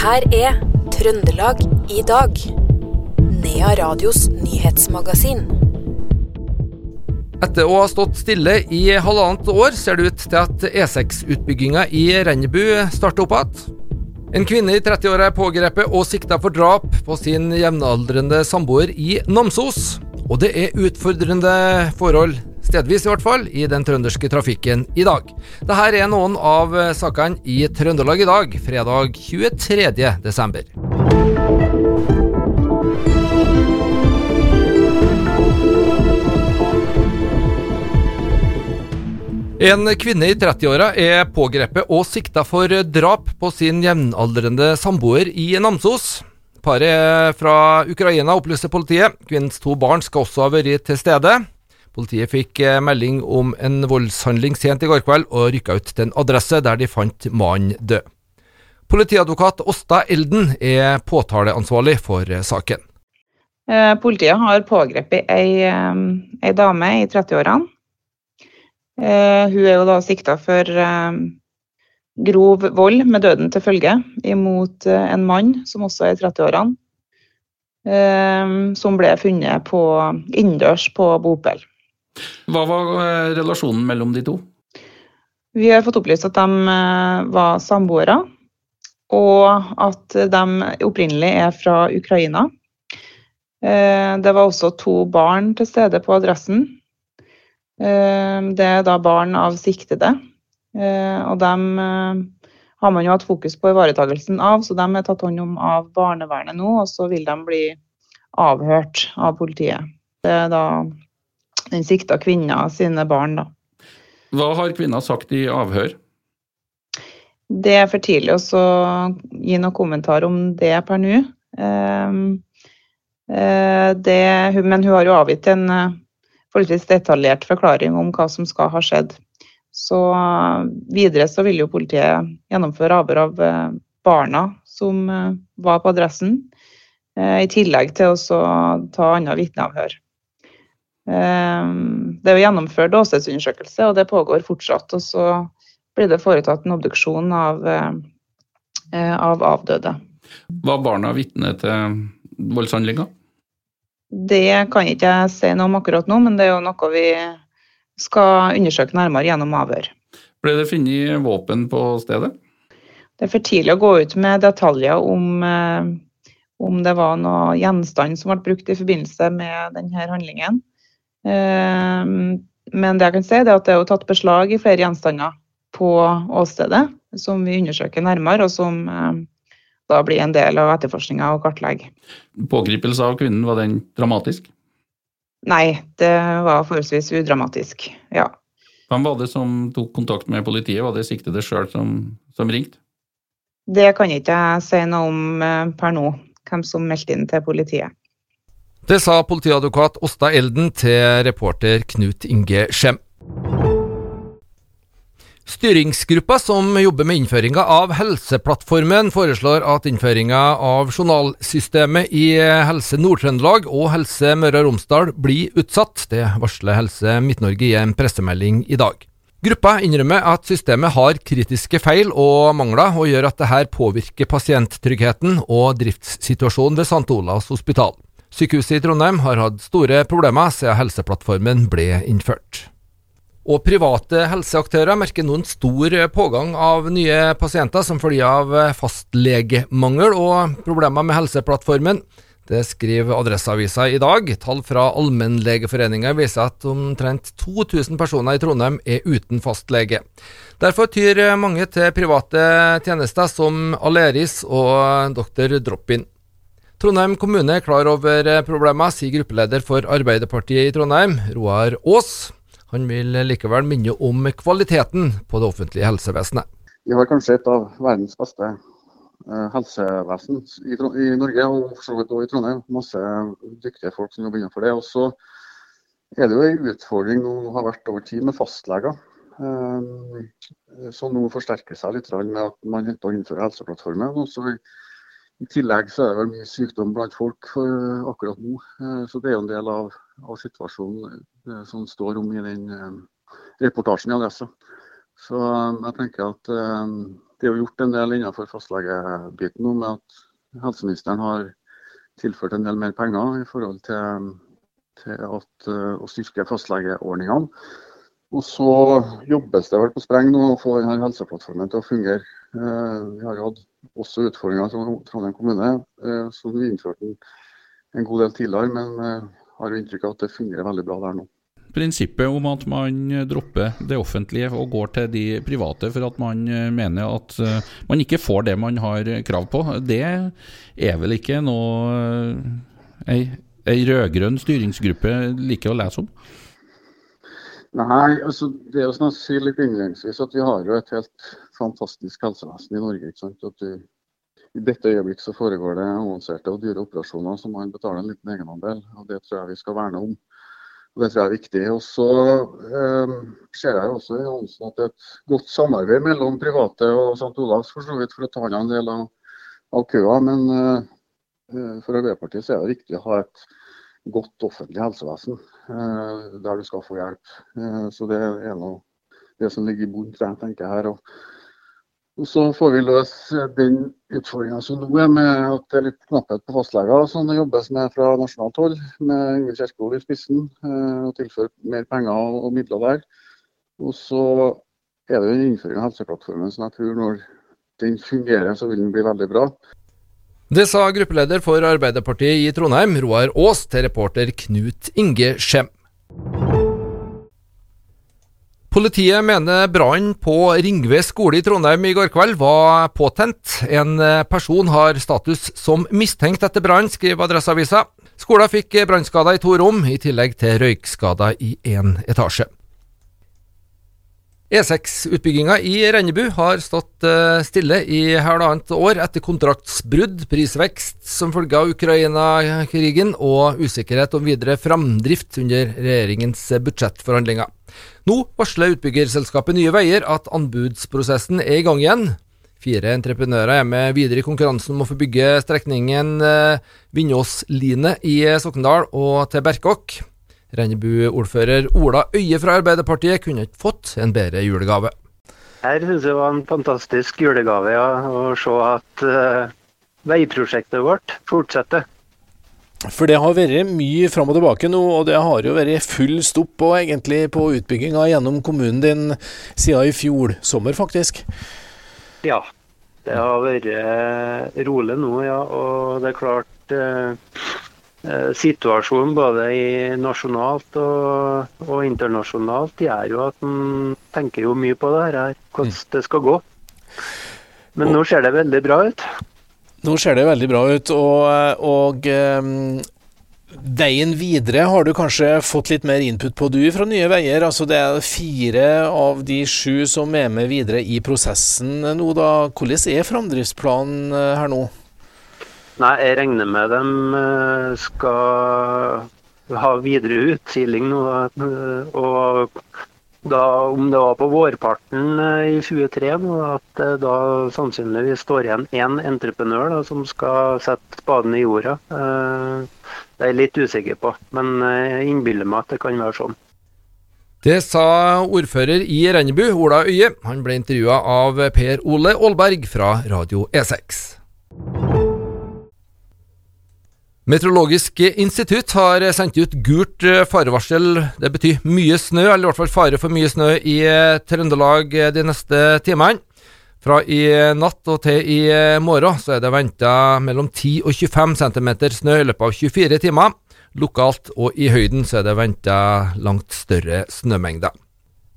her er Trøndelag i dag. Nea Radios nyhetsmagasin. Etter å ha stått stille i halvannet år, ser det ut til at E6-utbygginga i Rennebu starter opp igjen. En kvinne i 30-åra er pågrepet og sikta for drap på sin jevnaldrende samboer i Namsos. Og det er utfordrende forhold, stedvis i hvert fall, i den trønderske trafikken i dag. Dette er noen av sakene i Trøndelag i dag, fredag 23. desember. En kvinne i 30-åra er pågrepet og sikta for drap på sin jevnaldrende samboer i Namsos. Paret fra Ukraina, opplyser politiet. Kvinnens to barn skal også ha vært til stede. Politiet fikk melding om en voldshandling sent i går kveld, og rykka ut til en adresse der de fant mannen død. Politiadvokat Åsta Elden er påtaleansvarlig for saken. Eh, politiet har pågrepet ei, eh, ei dame i 30-årene Eh, hun er jo da sikta for eh, grov vold med døden til følge imot eh, en mann som også er i 30-årene. Som ble funnet på, innendørs på bopel. Hva var relasjonen mellom de to? Vi har fått opplyst at de var samboere, og at de opprinnelig er fra Ukraina. Det var også to barn til stede på adressen. Det er da barn av siktede. Eh, og dem eh, har man jo hatt fokus på ivaretagelsen av, så de er tatt hånd om av barnevernet nå. Og så vil de bli avhørt av politiet. Det er da den sikta kvinna sine barn, da. Hva har kvinna sagt i avhør? Det er for tidlig å gi noen kommentar om det per nå. Ehm, eh, men hun har jo avgitt en forholdsvis detaljert forklaring om hva som skal ha skjedd. Så eh, videre så vil jo politiet gjennomføre avhør av eh, barna som eh, var på adressen, i tillegg til å ta annet vitneavhør. Det er jo gjennomført åstedsundersøkelse, og det pågår fortsatt. Og så blir det foretatt en obduksjon av, av avdøde. Var barna vitne til voldshandlinga? Det kan ikke jeg si noe om akkurat nå, men det er jo noe vi skal undersøke nærmere gjennom avhør. Ble det funnet våpen på stedet? Det er for tidlig å gå ut med detaljer om, eh, om det var noe gjenstand som ble brukt i forbindelse med denne handlingen. Eh, men det jeg kan si er at det er tatt beslag i flere gjenstander på åstedet, som vi undersøker nærmere, og som eh, da blir en del av etterforskninga og kartlegge. Pågripelse av kvinnen, var den dramatisk? Nei, det var forholdsvis udramatisk, ja. Hvem var det som tok kontakt med politiet, var det siktede sjøl som, som ringte? Det kan ikke jeg si noe om eh, per nå, hvem som meldte inn til politiet. Det sa politiadvokat Åsta Elden til reporter Knut Inge Skjem. Styringsgruppa som jobber med innføringa av Helseplattformen, foreslår at innføringa av journalsystemet i Helse Nord-Trøndelag og Helse Møre og Romsdal blir utsatt. Det varsler Helse Midt-Norge i en pressemelding i dag. Gruppa innrømmer at systemet har kritiske feil og mangler, og gjør at dette påvirker pasienttryggheten og driftssituasjonen ved St. Olavs hospital. Sykehuset i Trondheim har hatt store problemer siden Helseplattformen ble innført. Og private helseaktører merker nå en stor pågang av nye pasienter som følge av fastlegemangel og problemer med Helseplattformen. Det skriver Adresseavisa i dag. Tall fra Allmennlegeforeningen viser at omtrent 2000 personer i Trondheim er uten fastlege. Derfor tyr mange til private tjenester som Aleris og Dr. Drop-In. Trondheim kommune er klar over problemet, sier gruppeleder for Arbeiderpartiet i Trondheim, Roar Aas. Han vil likevel minne om kvaliteten på det offentlige helsevesenet. Vi har kanskje et av verdens beste eh, helsevesen i, Norge, og for så vidt også i Trondheim. Masse dyktige folk som jobber innenfor det. Og så er det jo en utfordring nå har vært over tid med fastleger. Eh, som nå forsterker seg litt med at man henter å innføre Helseplattformen. Og så i tillegg så er det vel mye sykdom blant folk uh, akkurat nå. Uh, så det er jo en del av, av situasjonen uh, som står om i den reportasjen i Adressa. Så jeg tenker at det er jo gjort en del innenfor fastlegebiten nå med at helseministeren har tilført en del mer penger i forhold til, til at, å styrke fastlegeordningene. Og så jobbes det vel på spreng nå å få denne helseplattformen til å fungere. Vi har hatt også utfordringer som Trondheim kommune, som vi innførte en, god del tidligere. Men har jo inntrykk av at det fungerer veldig bra der nå prinsippet om at man dropper det offentlige og går til de private for at man eh, mener at eh, man ikke får det man har krav på, det er vel ikke noe eh, ei, ei rød-grønn styringsgruppe liker å lese om? Nei, altså det jo sånn å si litt innledningsvis at vi har jo et helt fantastisk helsevesen i Norge. ikke sant? At du, I dette øyeblikk så foregår det avanserte og dyre operasjoner som man betaler en liten egenandel. og Det tror jeg vi skal verne om. Og Det tror jeg er viktig. Og så eh, ser jeg også i Hansen at det er et godt samarbeid mellom private og St. Olavs for så vidt for å ta unna en del av, av køa. Men eh, for Arbeiderpartiet så er det viktig å ha et godt offentlig helsevesen eh, der du skal få hjelp. Eh, så det er noe det som ligger i bunnen, tenker jeg her. Og, Så får vi løse den utfordringa som nå er med at det er litt knapphet på fastleger, som det jobbes med fra nasjonalt hold, med Ingvild Kjerkol i spissen. Eh, og tilføre mer penger og midler der. Og så er det jo innføring av Helseplattformen som jeg tror når den fungerer, så vil den bli veldig bra. Det sa gruppeleder for Arbeiderpartiet i Trondheim, Roar Aas, til reporter Knut Inge Skjem. Politiet mener brannen på Ringve skole i Trondheim i går kveld var påtent. En person har status som mistenkt etter brannen, skriver Adresseavisa. Skolen fikk brannskader i to rom, i tillegg til røykskader i én etasje. E6-utbygginga i Rennebu har stått eh, stille i halvannet år etter kontraktsbrudd, prisvekst som følge av Ukraina-krigen og usikkerhet om videre framdrift under regjeringens budsjettforhandlinger. Nå varsler utbyggerselskapet Nye Veier at anbudsprosessen er i gang igjen. Fire entreprenører er med videre i konkurransen om å få bygge strekningen eh, Vindåsline i Sokndal og til Berkåk. Rennebu-ordfører Ola Øye fra Arbeiderpartiet kunne ikke fått en bedre julegave. Her synes jeg var en fantastisk julegave ja, å se at uh, veiprosjektet vårt fortsetter. For det har vært mye fram og tilbake nå, og det har jo vært full stopp på, egentlig på utbygginga gjennom kommunen din siden i fjor sommer, faktisk? Ja, det har vært eh, rolig nå, ja. Og det er klart uh, situasjonen både nasjonalt og, og, internasjonalt gjør jo at en tenker jo mye på det her, hvordan mm. det skal gå. Men nå ser det veldig bra ut. Nå ser det veldig bra ut, og, og um, veien videre har du kanskje fått litt mer input på du fra Nye Veier. Altså det er fire av de sju som er med videre i prosessen nå, da. Hvordan er framdriftsplanen eh, her nå? Nei, jeg regner med de eh, skal ha videre utsiling nå. Og da, om det var på vårparten eh, i 2023, at det da sannsynligvis står igjen én entreprenør da, som skal sette spaden i jorda. Eh, det er jeg litt usikker på, men jeg innbiller meg at det kan være sånn. Det sa ordfører i Rennebu, Ola Øye. Han ble intervjua av Per Ole Aalberg fra Radio E6. Meteorologisk institutt har sendt ut gult eh, farevarsel. Det betyr mye snø, eller i hvert fall fare for mye snø i eh, Trøndelag eh, de neste timene. Fra i natt og til i morgen så er det venta mellom 10 og 25 cm snø i løpet av 24 timer. Lokalt og i høyden så er det venta langt større snømengder.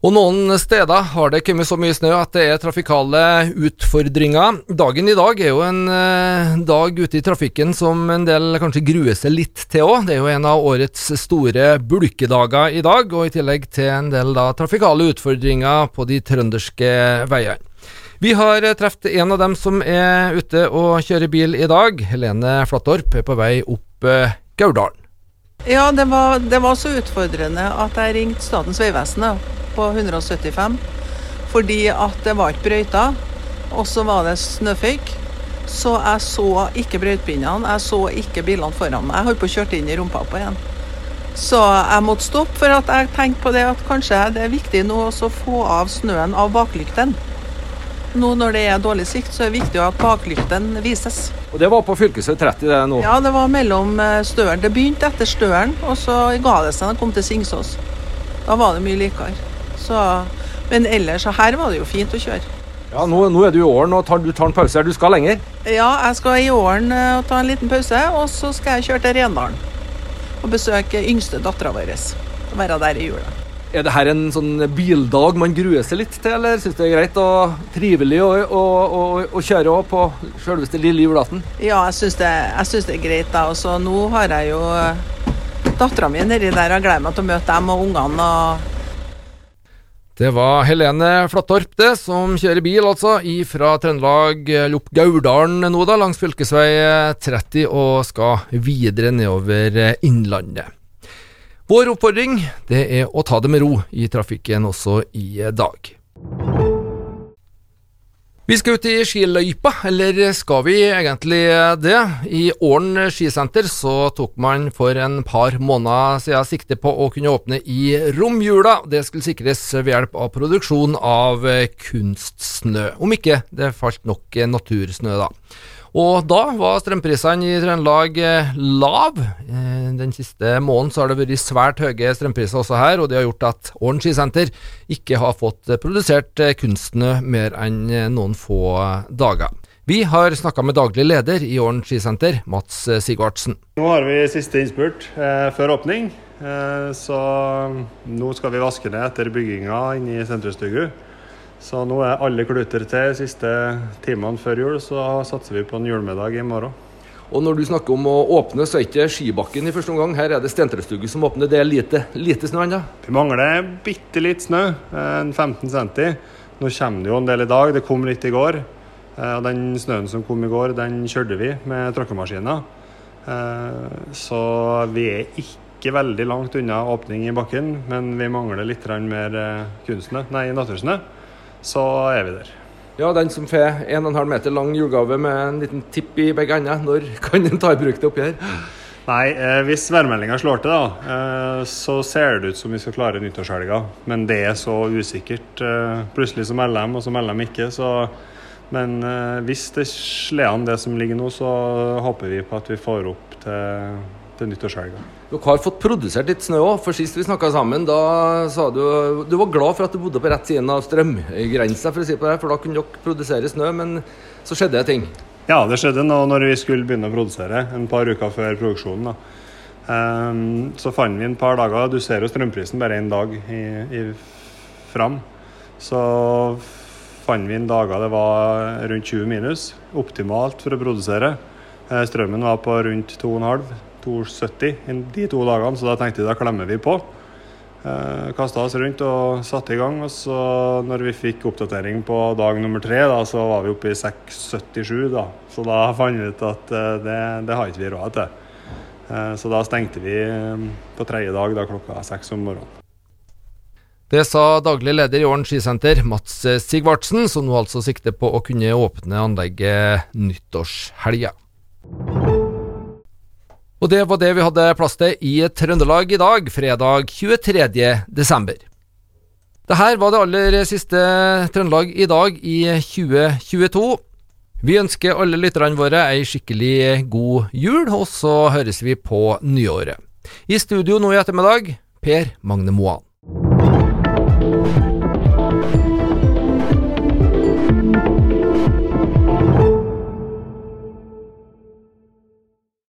Og noen steder har det kommet så mye snø at det er trafikale utfordringer. Dagen i dag er jo en eh, dag ute i trafikken som en del kanskje gruer seg litt til òg. Det er jo en av årets store bulkedager i dag, og i tillegg til en del da, trafikale utfordringer på de trønderske veiene. Vi har truffet en av dem som er ute og kjører bil i dag. Helene Flattorp er på vei opp eh, Gauldalen. Ja, det var, det var så utfordrende at jeg ringte Statens vegvesen på 175 fordi at det var ikke brøyta, og så var det snøføyk. Så jeg så ikke brøytepinnene, jeg så ikke bilene foran meg. Jeg holdt på å kjøre inn i rumpa på en. Så jeg måtte stoppe, for at jeg tenkte på det at kanskje det er viktig nå å få av snøen av baklyktene. nå når det er dårlig sikt, så er det viktig at baklykten vises. Og det var på fv. 30 det nå? Ja, det var mellom eh, Støren. Det begynte etter Støren, og så ga det seg da det kom til Singsås. Da var det mye likere. Så, men ellers, her var det jo fint å kjøre. Ja, nå, nå er du i åren og tar, du tar en pause her. Du skal lenger? Ja, jeg skal i åren eh, og ta en liten pause, og så skal jeg kjøre til Rendalen. Og besøke yngste dattera vår. Være der i jula. Er det her en sånn bildag man gruer seg litt til, eller syns det er greit og trivelig å, å, å, å kjøre òg på selveste lille julaften? Ja, jeg syns det, det er greit. da. Og så nå har jeg jo dattera mi nedi der og gleder meg til å møte dem og ungene. og det var Helene Flattorp det, som kjører bil, altså, fra Trøndelag opp Gaurdalen nå, da, langs fv. 30, og skal videre nedover Innlandet. Vår oppfordring det er å ta det med ro i trafikken også i dag. Vi skal ut i skiløypa, eller skal vi egentlig det? I Åren skisenter så tok man for en par måneder siden sikte på å kunne åpne i romjula. Det skulle sikres ved hjelp av produksjon av kunstsnø, om ikke det falt nok natursnø, da. Og da var strømprisene i Trøndelag eh, lav. Eh, den siste måneden så har det vært svært høye strømpriser også her, og det har gjort at Åren skisenter ikke har fått produsert eh, kunstsnø mer enn noen få dager. Vi har snakka med daglig leder i Åren skisenter, Mats Sigvartsen. Nå har vi siste innspurt eh, før åpning, eh, så nå skal vi vaske ned etter bygginga inne i sentrumsstugu. Så nå er alle kluter til siste timene før jul, så satser vi på en julemiddag i morgen. Og når du snakker om å åpne, så er ikke skibakken i første omgang. Her er det Stentrestugu som åpner. Det er lite, lite snø ennå? Vi mangler bitte litt snø, en 15 cm. Nå kommer det jo en del i dag, det kom litt i går. Eh, og Den snøen som kom i går, den kjørte vi med tråkkemaskiner. Eh, så vi er ikke veldig langt unna åpning i bakken, men vi mangler litt mer eh, kunstsnø, nei, natursnø så er vi der. Ja, den som får 1,5 meter lang julegave med en liten tipp i begge ender, når kan den ta i bruk det oppi her? Nei, eh, hvis værmeldinga slår til, da, eh, så ser det ut som vi skal klare nyttårshelga. Men det er så usikkert. Eh, plutselig så melder de, og så melder de ikke. Så, men eh, hvis det slår an det som ligger nå, så håper vi på at vi får opp til, til nyttårshelga. Dere har fått produsert litt snø òg, for sist vi snakka sammen, da sa du du var glad for at du bodde på rett side av strømgrensa, for å si på det, for da kunne dere produsere snø, men så skjedde det ting? Ja, det skjedde nå når vi skulle begynne å produsere, en par uker før produksjonen. da. Um, så fant vi en par dager Du ser jo strømprisen bare én dag i, i, fram. Så fant vi en dager det var rundt 20 minus. Optimalt for å produsere. Eh, strømmen var på rundt 2,5. 2,70 de to dagene, så da tenkte vi da klemmer vi på. Eh, Kasta oss rundt og satte i gang. og så når vi fikk oppdatering på dag nummer tre, da, så var vi oppe i 6,77. da. Så da fant vi ut at eh, det, det har ikke vi råd til. Eh, så da stengte vi eh, på tredje dag da klokka seks om morgenen. Det sa daglig leder i Åren skisenter, Mats Sigvartsen, som nå altså sikter på å kunne åpne anlegget nyttårshelga. Og det var det vi hadde plass til i Trøndelag i dag, fredag 23. desember. Det her var det aller siste Trøndelag i dag i 2022. Vi ønsker alle lytterne våre ei skikkelig god jul, og så høres vi på nyåret. I studio nå i ettermiddag, Per Magne Moan.